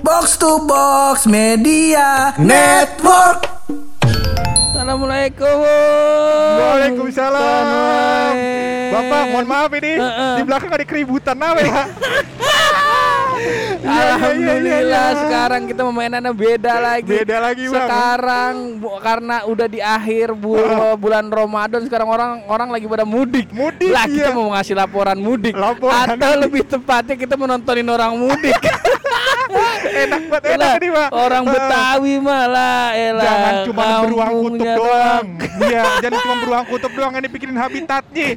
Box to Box Media Network. Assalamualaikum. Waalaikumsalam. Bapak, mohon maaf ini Heeh. di belakang ada keributan apa ya? Iya, iya, iya, Alhamdulillah iya, iya. sekarang kita mainannya beda lagi. Beda lagi, Bang. Sekarang bu- karena udah di akhir bu- bulan Ramadan sekarang orang orang lagi pada mudik. Mudik, Lah kita iya. mau ngasih laporan mudik. Laporan Atau mudik. lebih tepatnya kita menontonin orang mudik. enak banget, enak ini, Pak. Orang Ah. Betawi malah elah. Jangan cuma beruang kutub doang. Iya, jangan cuma beruang kutub doang ini bikinin habitatnya.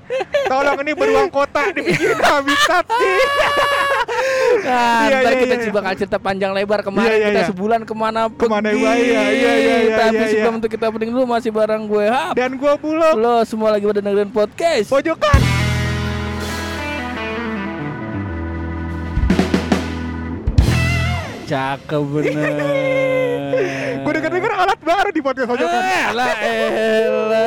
Tolong ini beruang kota dibikinin habitatnya. Nah, Iya, ntar iya, kita iya. coba cerita panjang lebar kemarin Iya, iya, kita iya. sebulan ke mana Ke mana pergi. gua, iya, iya, iya, iya, Tapi iya, sebelum iya. itu kita penting dulu masih bareng gue Hap. Dan gua bulog. Lo semua lagi pada dengerin podcast. Pojokan. Cakep bener. Gua denger-denger alat baru di podcast pojokan. Eh, lah elah.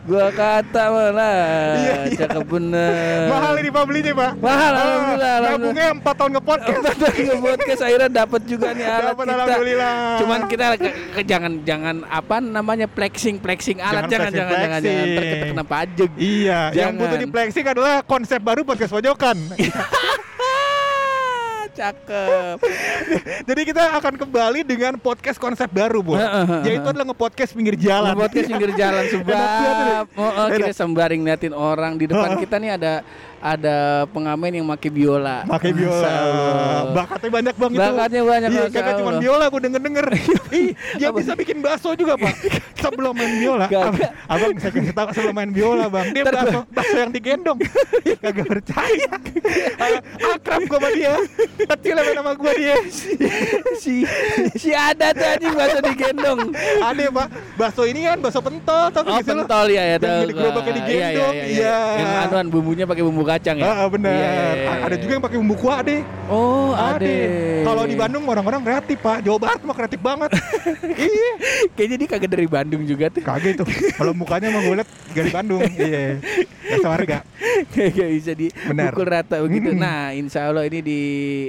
Gua kata malah. Iya, iya. Cakep bener. Mahal ini Pak belinya, Pak. Mahal, Ah, alhamdulillah. Nabungnya 4 tahun nge-podcast. Betul podcast akhirnya dapat juga nih alat Dapat, kita. alhamdulillah. Cuman kita ke- ke- jangan jangan apa namanya flexing flexing alat jangan Jangan jangan jangan jangan, flexing-flexing. Ntar kita kena pajak. Iya, yang Jangan. butuh di flexing adalah konsep baru podcast pojokan. Cakep. Jadi kita akan kembali dengan podcast konsep baru, Bu. Yaitu adalah nge-podcast pinggir jalan. podcast pinggir jalan sebab ini. oh, oh, kita Enak. sembaring liatin orang di depan kita nih ada ada pengamen yang pakai biola. Pakai biola. Bakatnya banyak bang itu. Bakatnya banyak, Iya, Masya kagak cuma biola, gue denger-denger. Ih, dia Apa? bisa bikin bakso juga, Pak. Sebelum main biola. Kagak. Abang saya kasih tahu sebelum main biola, Bang. Dia bakso, bakso yang digendong. Kagak percaya. Akrab gue sama dia. Kecil sama nama gue dia. si si ada tuh anjing bahasa digendong. Ada, Pak. Bakso ini kan bakso pentol, tapi Oh pentol ya ya tahu. gerobaknya gua. digendong, Iya, iya, iya, iya. iya. Yang anuan bumbunya pakai bumbu kacang ya. Ah, bener. Iya, iya, iya, A- Ada iya. juga yang pakai bumbu kuah deh. Oh, ada. Kalau di Bandung orang-orang kreatif pak, Jawa Barat mah kreatif banget. iya. kayaknya dia kagak dari Bandung juga tuh. Kagak itu. Kalau mukanya mah gue liat dari Bandung. Iya. Biasa warga. Kagak bisa Benar. dipukul rata begitu. Mm-mm. Nah, insya Allah ini di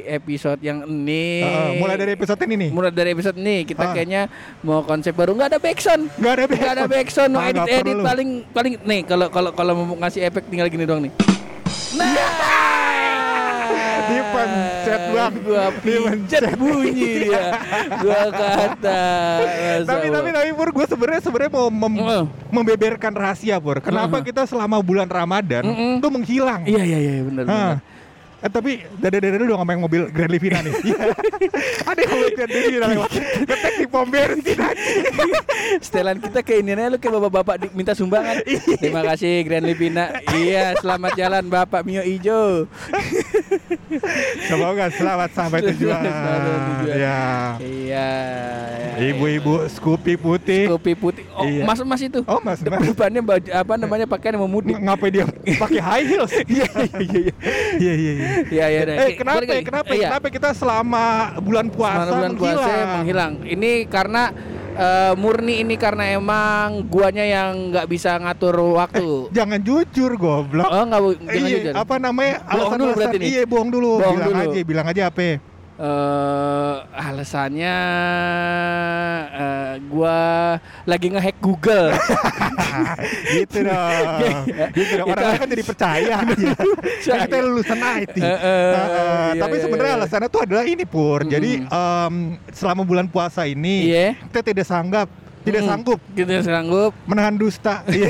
episode yang ini. Heeh, mulai dari episode ini nih. mulai dari episode ini kita Ah. kayaknya mau konsep baru nggak ada backsound. Nggak ada Nggak ada backsound, Ah, nggak edit edit paling paling nih kalau kalau kalau mau ngasih efek tinggal gini doang nih. Nah, Dipencet, Bang. Gua pencet bunyi dia. Gua kata. Tapi tapi tapi Pur, gue sebenarnya sebenarnya mau mem- Heeh. membeberkan rahasia Pur. Kenapa Heeh. kita selama bulan Ramadan Mm-mm. tuh menghilang? Iya iya iya benar Hah. benar. Eh, tapi dada-dada dulu sama yang mobil Grand Livina nih. Iya. Ada yang mobil Grand Livina lewat. Ngetek di pom bensin. Setelan kita ke ini lu kayak bapak-bapak minta sumbangan. Iya. Terima kasih Grand Lipina. Iya, selamat jalan Bapak Mio Ijo. Semoga selamat sampai tujuan. Selamat sampai tujuan. Ya. Iya. Ibu-ibu Scoopy putih. kopi putih. Oh, Iya. Mas Mas itu. Oh, Mas, Mas. Depannya baju apa namanya pakaian mau mudik. Ng- Ngapain dia pakai high heels? Iya iya iya. Iya iya iya. Iya iya. iya. Eh kenapa lagi. kenapa Iya. kenapa kita selama bulan puasa Selama bulan puasa menghilang? menghilang. Ini karena eh, murni ini karena emang guanya yang nggak bisa ngatur waktu. Jangan jujur goblok. Oh nggak bu- jangan iya, jujur. apa namanya? Bohong dulu berarti nih? Iya, bohong dulu. Bohong bilang dulu. aja, bilang aja apa? Eh alasannya eh, gua lagi ngehack Google. gitu dong. gitu dong. Orang kan jadi percaya. ya. Kita lulusan IT. Eh, eh, Heeh, iya, tapi iya, sebenarnya iya. alasannya tuh adalah ini pur. Jadi Mm-mm. em, selama bulan puasa ini Iya. kita tidak sanggap, tidak Mm, sanggup Kita sanggup. menahan dusta. Iya.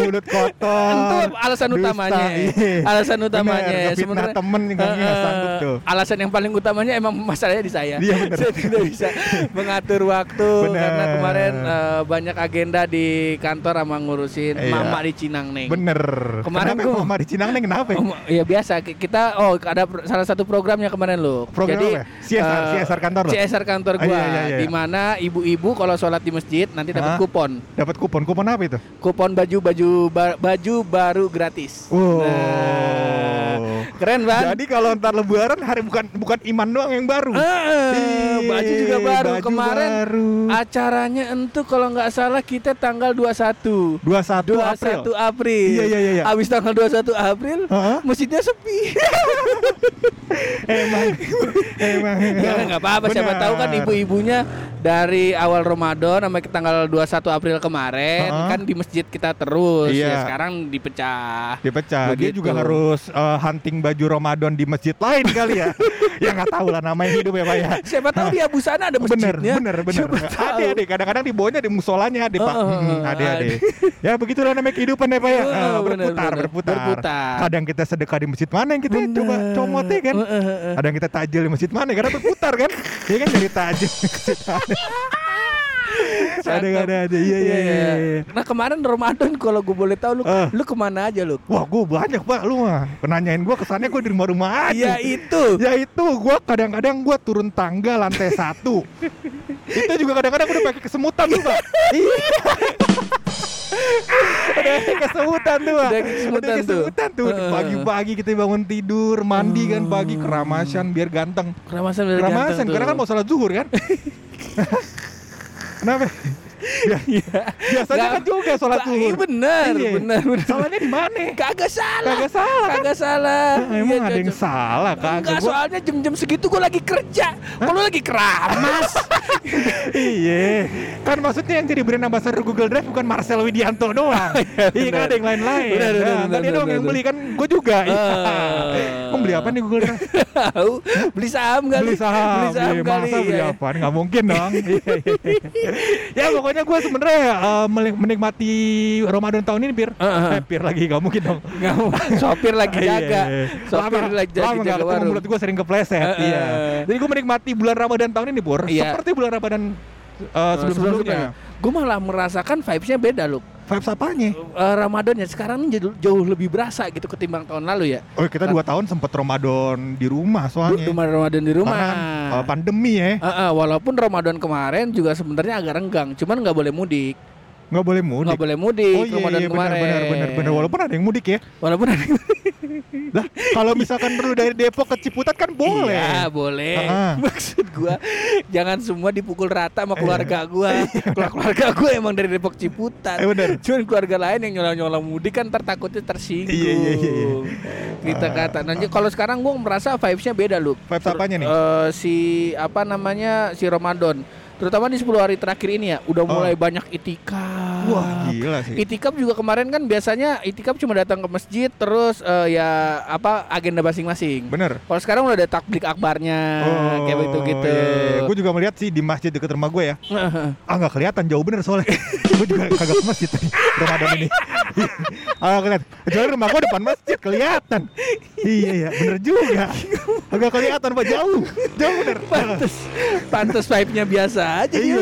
Mulut kotor. Itu alasan dusta, utamanya. iya. Alasan utamanya. Bener, Sebenarnya- temen nggak eh, sanggup tuh. Alasan yang paling utamanya emang masalahnya di saya. Iya, bener. Saya tidak bisa mengatur waktu Bener. karena kemarin eh, banyak agenda di kantor sama ngurusin Iya. mama di Cinangneng. Bener. Kemarin kenapa gua- Mama di Cinang nih kenapa? ya? Oh, Iya biasa Ki- kita oh ada salah satu programnya kemarin loh. Program Jadi apa ya? CSR eh, CSR kantor lo? CSR kantor Oh, gua iya, iya, iya. di mana ibu-ibu kalau sholat di masjid nanti dapat kupon. Dapat kupon. Kupon apa itu? Kupon baju baju ba- baju baru gratis. Wow. Nah, keren banget. Jadi kalau ntar lebaran hari bukan bukan iman doang yang baru. Eh, baju juga baru baju kemarin. baru. Acaranya entu kalau nggak salah kita tanggal 21. 21 April. 21 April. Iya, iya, iya, iya. Habis tanggal 21 April, Heeh. masjidnya sepi. emang emang Ya nggak apa-apa siapa tahu kan ibu-ibunya dari awal Ramadan sampai ke tanggal 21 April kemarin Heeh. kan di masjid kita terus Iya. ya sekarang dipecah. dipecah dia Begitu. juga harus eh, hunting baju Ramadan di masjid lain kali ya. Ya nggak tahu lah namanya hidup ya pak ya. Siapa tahu di Abu Sana ada bener masjidnya. bener bener. Tahu. ada ada kadang-kadang di bawahnya di musolanya ada pak. Heeh, Mm, ada ada ya begitulah namanya kehidupan ya pak ya. Eh, bener, berputar bener. berputar. Berputar. kadang kita sedekah di masjid mana yang kita coba comot ya kan? Heeh, heeh. ada yang kita tajil di masjid mana karena berputar kan? Ya kan? Dari tajil ada ada ada iya iya iya iya. Nah kemarin Ramadan kalau gue boleh tahu lu Eh. lu ke mana aja lu? Wah, gue banyak pak, lu mah penanyain gue kesannya gue di rumah-rumah aja. Ya itu. Ya itu, gue kadang-kadang gue turun tangga lantai satu. itu juga kadang-kadang gue udah pakai kesemutan tuh pak. Iya. Udah kesemutan tuh pak. Udah kesemutan tuh. Heeh. Pagi-pagi kita bangun tidur, mandi kan pagi keramasan biar ganteng. Keramasan dari Keramasan, ganteng karena kan mau sholat zuhur kan. Kenapa? Ya, biasanya Nggak- kan juga sholat zuhur. Iya benar, Iya. benar, benar. Salahnya di mana? Kagak salah. Kagak salah kan? Kagak salah. Ah, Emang Iya, ada yang salah kagak Enggak, gua- soalnya jam-jam segitu gue lagi kerja. Kalau lagi keramas. Iya, kan maksudnya yang jadi brand ambassador Google Drive bukan Marcel Widianto doang. iya kan ada yang lain-lain. Benar, benar, Nah, benar, kan dia doang yang beli kan gue juga. Iya. Ah. Kamu beli apa nih Google Drive? Tahu? Beli saham kali. beli saham, Beli saham beli kali. masa beli ya. apa? Nggak mungkin dong. Iya, iya, iya. ya pokoknya gue sebenarnya eh, menik- menikmati Ramadan tahun ini pir. Heeh. Eh, pir lagi nggak mungkin dong. Nggak mau. Sopir lagi jaga. Iya, iya. Sopir Lama- lagi lama jaga, nggak jaga ketemu, warung. mulut gue sering kepleset. Heeh. Iya. Jadi gue menikmati bulan Ramadan tahun ini pur. Iya. Seperti bulan Ramadan eh, sebelum-sebelumnya. Gue malah merasakan vibes-nya beda loh. Vibes apanya? Eh, Ramadannya sekarang jauh, jauh lebih berasa gitu ketimbang tahun lalu ya. Oh kita dua tahun sempat Ramadan di rumah soalnya. Rumah Ramadan di rumah. Karena uh, pandemi ya, Ah, ah, walaupun Ramadan kemarin juga sebenarnya agak renggang, cuman nggak boleh mudik, nggak boleh mudik. nggak boleh mudik Oh iya, Ramadan iya benar kemarin. benar benar benar walaupun ada yang mudik ya. Walaupun ada Lah kalau misalkan perlu dari Depok ke Ciputat kan boleh. Iya, boleh. Ah. Maksud gua jangan semua dipukul rata sama keluarga gua. Iya. Keluarga keluarga gua emang dari Depok Ciputat. Eh, benar. Cuman keluarga lain yang nyolong-nyolong mudik kan ntar takutnya tersinggung. Iya, iya, iya, iya. Kita kata. Nanti kalau sekarang gua merasa vibes-nya beda, lu. Vibes apanya nih? Eh, si apa namanya? si Ramadan. Terutama di 10 hari terakhir ini ya, udah Oh. mulai banyak itikaf. Wah gila sih. Itikaf juga kemarin kan biasanya itikaf cuma datang ke masjid terus eh, ya apa agenda masing-masing. Bener. Kalau sekarang udah ada takbik akbarnya kayak begitu gitu. Gue juga melihat sih di masjid dekat rumah gue ya. Ah nggak kelihatan jauh bener soalnya. gue juga kagak ke masjid tadi Ramadan ini. nggak kelihatan. Kecuali rumah gue depan masjid kelihatan. iya ya bener juga. Agak kelihatan pak jauh. Jauh bener. Pantes, pantes vibe-nya biasa aja Iya.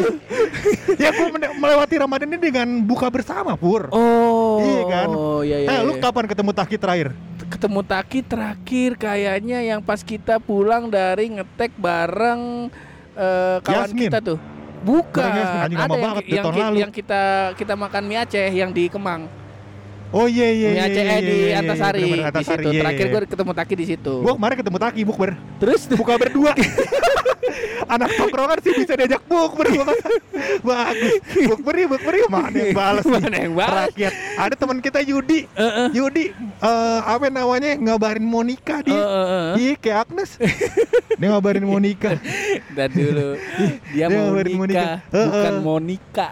ya gue melewati Ramadan ini dengan buka bersama pur. Oh, Iya kan? Oh, iya iya. eh lu iya. kapan ketemu Taki terakhir? ketemu Taki terakhir kayaknya yang pas kita pulang dari ngetek bareng eh, kawan Yasmin. kita tuh. Bukan, ada yang, banget, yang, ki- lalu. yang kita kita makan mie Aceh yang di Kemang. Oh iya iya mie iya. Aceh iya, eh, di iya, iya, Antasari bener-bener di Antasari, situ. iya, Terakhir iya. gue ketemu Taki di situ. Gua kemarin ketemu Taki bukber. Terus Buka berdua. Anak tongkrongan sih bisa diajak bukber. Bagus. Bukber ya bukber ya mana yang balas. Mana yang balas? Rakyat. Ada teman kita Yudi. Heeh. Yudi eh apa namanya ngabarin Monica dia. Heeh, heeh. Iya kayak Agnes. dia ngabarin Monica. Dan dulu dia Dia Monica, Monica. Heeh. bukan Monica.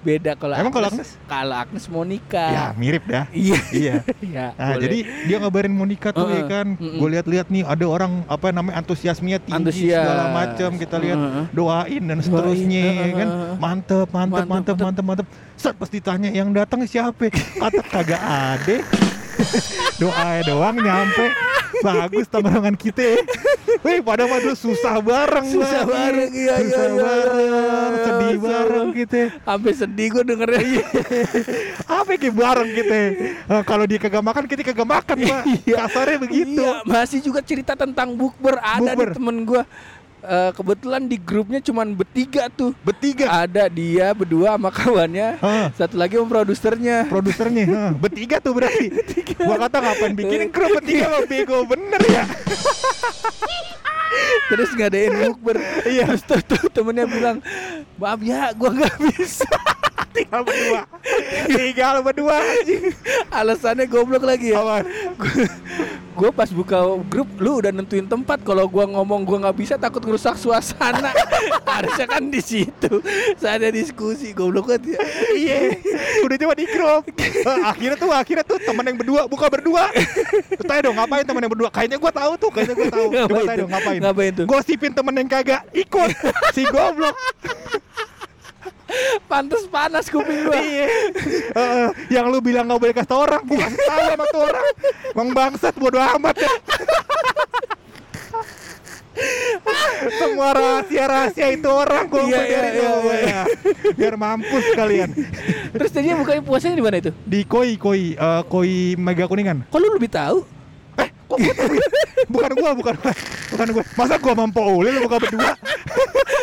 Beda kalau Emang kalau Agnes. Kalau Agnes Monica. ya mirip dah. Iya. iya. Iya. Nah, boleh. jadi dia ngabarin Monica tuh ya Heeh. kan. Mm-mm. Gue lihat-lihat nih ada orang apa namanya antusiasmenya tinggi Antusias. segala macam kita lihat Heeh. doain dan seterusnya Doain, ya kan. heeh. Mantep, mantep, mantep, Mantep, mantep. Set pas ditanya yang datang siapa? Kata kagak ada. Doa doang nyampe. Bagus tongkrongan kita. Wih, pada mah dulu susah bareng. Susah Bang. bareng, iya, iya, Susah iya, bareng, iya. sedih Susah. bareng kita. Sampai sedih gue dengernya. Apa yang bareng kita? Eh, kalau dia kagak makan, kita kagak makan, Pak. Kasarnya begitu. Iya, masih juga cerita tentang bukber ada Bukber. nih temen gue. Eh, kebetulan di grupnya cuman bertiga tuh. Bertiga. Ada dia berdua sama kawannya. Hah. Satu lagi sama produsernya. produsernya Hah, bertiga tuh berarti gua kata ngapain bikinin grup bertiga mah bego bener ya Terus ngadain bukber. Iya. Terus tuh, tuh temennya bilang, maaf ya, gua nggak bisa. tinggal berdua. tinggal berdua. Alasannya goblok lagi ya. Gue pas buka grup lu udah nentuin tempat kalau gua ngomong gua nggak bisa takut ngerusak suasana. Harusnya kan di situ. Saya diskusi goblok banget ya. Iya. Udah coba di grup. Akhirnya tuh akhirnya tuh teman yang berdua buka berdua. Tanya dong ngapain teman yang berdua? Kayaknya gua tahu tuh, kayaknya gua tahu. Coba tanya dong ngapain? Ngapain tuh? Gosipin temen yang kagak ikut. si goblok. Pantes panas kuping gua. Iya. Eh, yang lu bilang nggak boleh kasih orang, gua kasih tahu sama tuh orang. Bang bangsat bodo amat ya. Semua rahasia-rahasia itu orang gua Iya, iya, iya, ya. Biar mampus kalian. Terus tadinya bukanya puasanya di mana itu? Di koi koi eh, koi mega kuningan. Kok lu lebih tahu? Kok gua tahu ya? Bukan gua, bukan gua. Bukan gua. Masa gua mampu Uli lu buka berdua?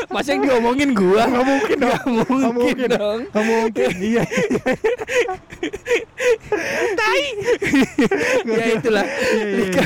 Masa yang diomongin gua? Nggak mungkin dong. Nggak mungkin, Nggak mungkin dong. Nggak mungkin. Iya. Tai. ya itulah. Iya, iya, Lika,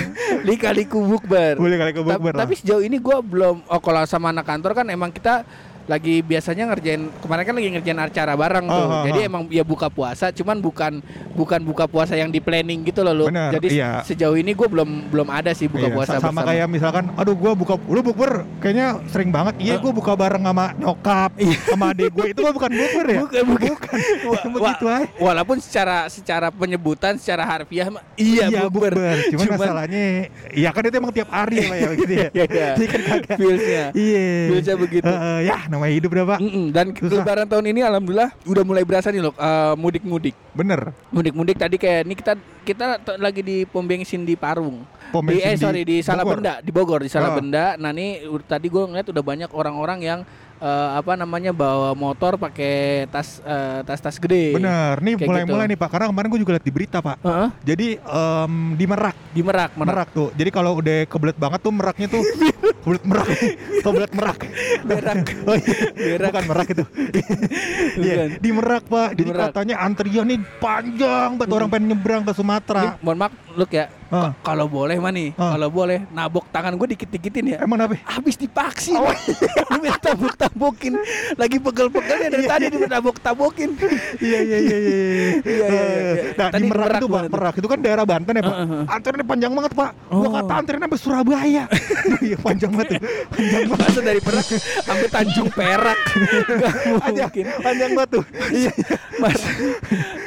lika liku bukber. Boleh kali ke Ta- bukber. Tapi sejauh ini gua belum oh kalau sama anak kantor kan emang kita lagi biasanya ngerjain kemarin kan lagi ngerjain acara bareng tuh. Oh, oh, Jadi oh. emang ya buka puasa cuman bukan bukan buka puasa yang di planning gitu loh lu. Bener, Jadi iya. sejauh ini gua belum belum ada sih buka Iya, puasa sa- sama bersama. kayak misalkan aduh gua buka lu bukber kayaknya sering banget iya gua buka bareng sama nyokap sama adik gue itu bukan bukber ya Bukan, bukan. Wa- Cuma wa- gitu aja. Walaupun secara secara penyebutan secara harfiah mah iya, bukber. Cuman, masalahnya iya kan itu emang tiap hari lah ya gitu ya Iya, iya. Jadi kan kagak Feelsnya. iya Feelsnya begitu. Heeh, ya namanya hidup dah pak Mm-mm, Dan Susah. lebaran tahun ini alhamdulillah udah mulai berasa nih loh eh, mudik-mudik. bener Mudik-mudik tadi kayak ini kita kita lagi di pom bensin di Parung. Pom di, eh di sorry di Bogor. Salabenda di Bogor di. Salabenda. Nah ini tadi gue ngeliat udah banyak orang-orang yang eh, apa namanya bawa motor pakai tas eh, tas-tas gede. bener nih mulai-mulai gitu. nih pak karena kemarin gue juga lihat di berita pak Heeh, jadi em, di Merak di Merak, Merak. Merak tuh jadi kalau udah kebelet banget tuh meraknya tuh kebelet merak kebelet merak Merak. oh, iya. Merak. bukan merak itu Iya, Bukan. di merak pak Di jadi Merak. katanya antrian nih panjang banget orang pengen nyebrang ke Ini, Sumatera mohon maaf, look ya. Ah. K- Kalau boleh mah nih, Ah. kalau boleh nabok tangan gue dikit-dikitin ya. emang apa Habis dipaksin. Lu minta tabok-tabokin. Lagi pegel-pegelnya dari tadi ditabok-tabokin. iya iya iya iya Iya, iya, iya. nah Tadi di merak, Merak itu pak merak itu kan daerah Banten ya pak Heeh, heeh. antriannya panjang banget pak gua Oh. kata antriannya sampai Surabaya iya panjang banget panjang banget dari Perak sampai Tanjung Perak. Gak panjang mungkin. panjang tuh iya Mas,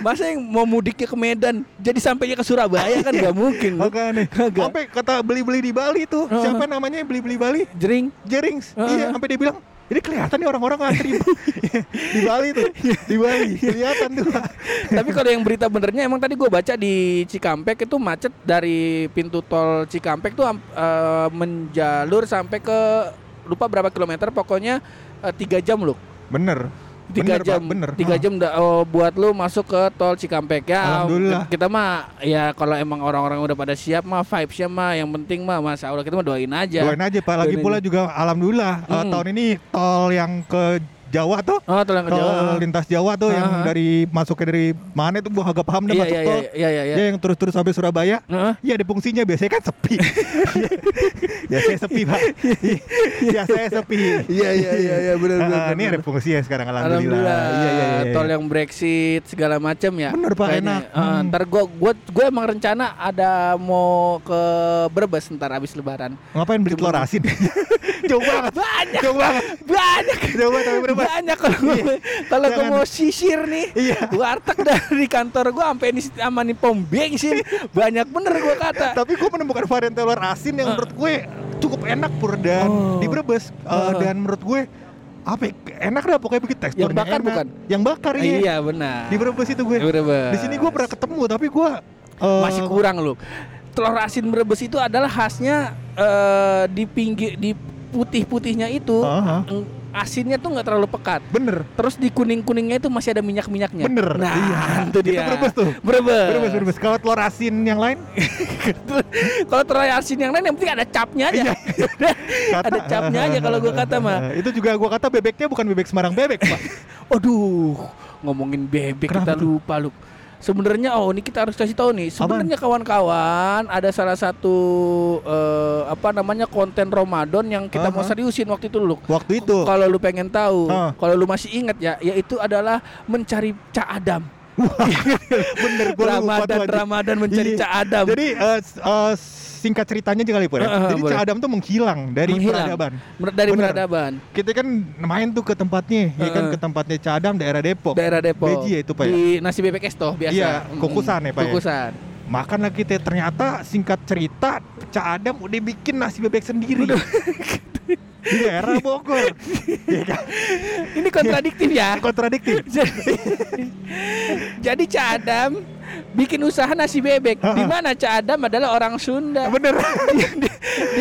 masa yang mau mudiknya ke Medan jadi sampainya ke Surabaya kan gak mungkin. lu. Makanya sampai kata beli-beli di Bali tuh siapa namanya yang beli-beli Bali Jering. Jerings Heeh. iya sampai dia bilang ini kelihatan nih orang-orang ngantri di Bali tuh di Bali kelihatan tuh Tapi kalau yang berita benernya emang tadi gue baca di Cikampek itu macet dari pintu tol Cikampek tuh eh, menjalur sampai ke lupa berapa kilometer pokoknya eh, tiga jam loh bener tiga bener, jam Pak, bener tiga Ah. jam dah, oh, buat lu masuk ke tol Cikampek ya Alhamdulillah. kita mah ya kalau emang orang-orang udah pada siap mah vibesnya mah yang penting mah Masya Allah kita mah doain aja Doain aja Pak lagi Doain pula aja. juga alhamdulillah eh, Mm-mm. tahun ini tol yang ke Jawa tuh oh tol yang ke tol Jawa lintas Jawa tuh yang Ah. dari masuknya dari mana itu gua agak paham deh iya masuk iya tol iya iya iya ya yang terus-terus sampai Surabaya Heeh. Iya ada fungsinya biasanya kan sepi. biasanya sepi pak. biasanya sepi. Iya iya iya iya benar benar. Ah, Ini benar. ada fungsinya sekarang alhamdulillah. Alhamdulillah. Iya iya iya. Tol yang Brexit segala macam ya. Bener, Pak, Kayaknya. enak. Hmm. ntar gua gua gua emang rencana ada mau ke Brebes ntar abis lebaran. Ngapain beli telur asin? Jauh banget. Banyak. Jauh banget. Banyak. Jauh banget tapi berapa? Banyak kalau gua- kalau Jangan. mau sisir nih. Iya. Warteg dari kantor gua sampai ini sama nih pom bensin. Banyak bener gua kata. Tapi gue menemukan varian telur asin yang menurut gue cukup enak pur dan Oh. di Brebes Eh, Oh. dan menurut gue apa ya, enak dah pokoknya begitu teksturnya Yang bakar enak. bukan? Yang bakar iya. Iya benar. Di Brebes itu gue. Brebes. Di sini gue pernah ketemu tapi gue eh, masih kurang loh. Telur asin Brebes itu adalah khasnya eh, di pinggir di putih-putihnya itu Aha. eng- asinnya tuh nggak terlalu pekat. bener. Terus di kuning-kuningnya itu masih ada minyak-minyaknya. Bener. Nah, Iya. itu dia. Itu Brebes tuh. Brebes. Brebes, Brebes. Kalau telur asin yang lain kalau telur asin yang lain yang penting ada capnya aja. ada capnya aja kalau gua kata mah. itu juga gua kata bebeknya bukan bebek Semarang bebek, Pak. Aduh, ngomongin bebek Kenapa kita lupa lu. Sebenarnya oh ini kita harus kasih tahu nih. Sebenarnya kawan-kawan ada salah satu eh, apa namanya konten Ramadan yang kita mau Aha. seriusin waktu itu lu. Waktu itu. Kalau lu pengen tahu, Ah. kalau lu masih ingat ya, yaitu adalah mencari Cak Adam. Bener lupa Ramadan anjing. Ramadan mencari Iya. Cak Adam. Jadi s- eh, singkat ceritanya aja kali Pur, ya. Eh, Jadi boleh. Cak Adam tuh menghilang dari Menghilang. peradaban. Mer- dari Bener. peradaban Kita kan main tuh ke tempatnya, ya kan ke tempatnya Cak Adam daerah Depok. daerah Depok. Beji ya itu, Pak, ya? Di nasi bebek esto biasa. Iya, kukusan ya, Pak, ya? Kukusan. Makan kita ternyata singkat cerita Cak Adam udah bikin nasi bebek sendiri. Di daerah Bogor. Iya kan? Ini kontradiktif ya. Kontradiktif. Jadi, jadi Cak Adam bikin usaha nasi bebek. Di mana Cak Adam adalah orang Sunda. Bener. Dia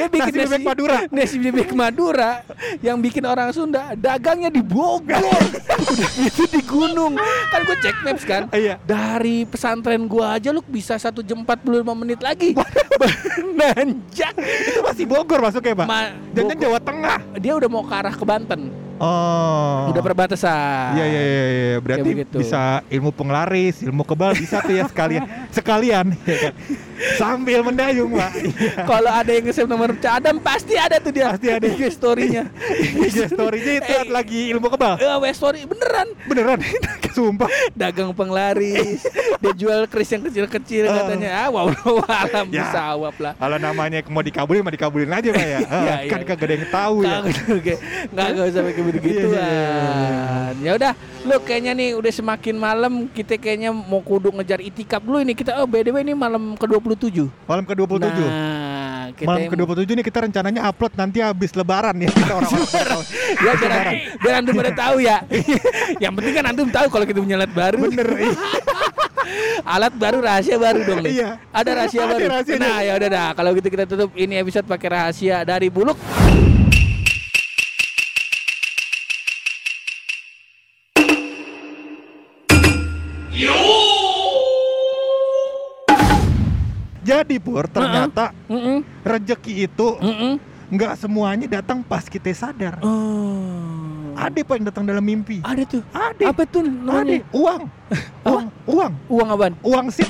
bikin Nasi bebek Madura. Nasi bebek Madura yang bikin orang Sunda dagangnya di Bogor. Udah gitu di gunung. Kan gue cek maps kan. Iya. Dari pesantren gua aja lu bisa satu jam 45 menit lagi. Nanjak. Itu masih Bogor masuknya, Pak. Ma- Jangan. Jawa Tengah. Dia udah mau ke arah ke Banten. Oh. Udah perbatasan. Iya iya iya iya. berarti begitu. bisa ilmu penglaris, ilmu kebal bisa tuh ya sekalian sekalian ya kan. Sambil mendayung, Pak. Kalau ada yang nge-save nomor Cak Adam pasti ada tuh dia. Pasti ada. IG story-nya. IG story-nya itu Eh, lagi ilmu kebal. Eh, WA story beneran Beneran. Sumpah. dagang penglaris. Dia jual keris yang kecil-kecil Eh. katanya. Ah, wow, alam Ya. bisa awap lah. Kalau namanya mau dikabulin, mau dikabulin aja, Pak ya. Ah, Iya, kan iya. kagak ada yang tahu ya. Nggak nggak usah pakai begituan. Iya, iya, iya, Ya udah, lu kayaknya nih udah semakin malam kita kayaknya mau kudu ngejar itikaf dulu ini kita oh by the way ini malam ke-27. Malam ke-27. Nah, kita Malam yang- ke-27 nih kita rencananya upload nanti habis lebaran ya kita orang-orang. ya biar, biar antum pada tahu ya. Yang penting kan antum tahu kalau kita punya alat baru. Bener. iya. Alat baru rahasia baru dong nih. Iya. Ada rahasia Ada baru. Nah, ya udah dah. Kalau gitu kita tutup ini episode pakai rahasia dari Buluk. Jadi Pur, ternyata Mm-mm. rezeki itu Mm-mm. nggak semuanya datang pas kita sadar. Oh. Ada Pak yang datang dalam mimpi. Ada tuh. Ada. Apa tuh Ada. Uang. Uang. Uang. Uang apaan? Uang sip.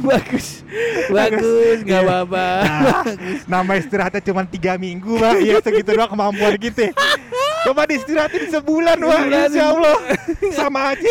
Bagus. Bagus, nggak Iya. apa-apa. Nah, nama istirahatnya cuma tiga minggu, Pak. Iya segitu doang kemampuan kita. Coba diistirahatin sebulan. Sebulan. Insya Allah sama aja.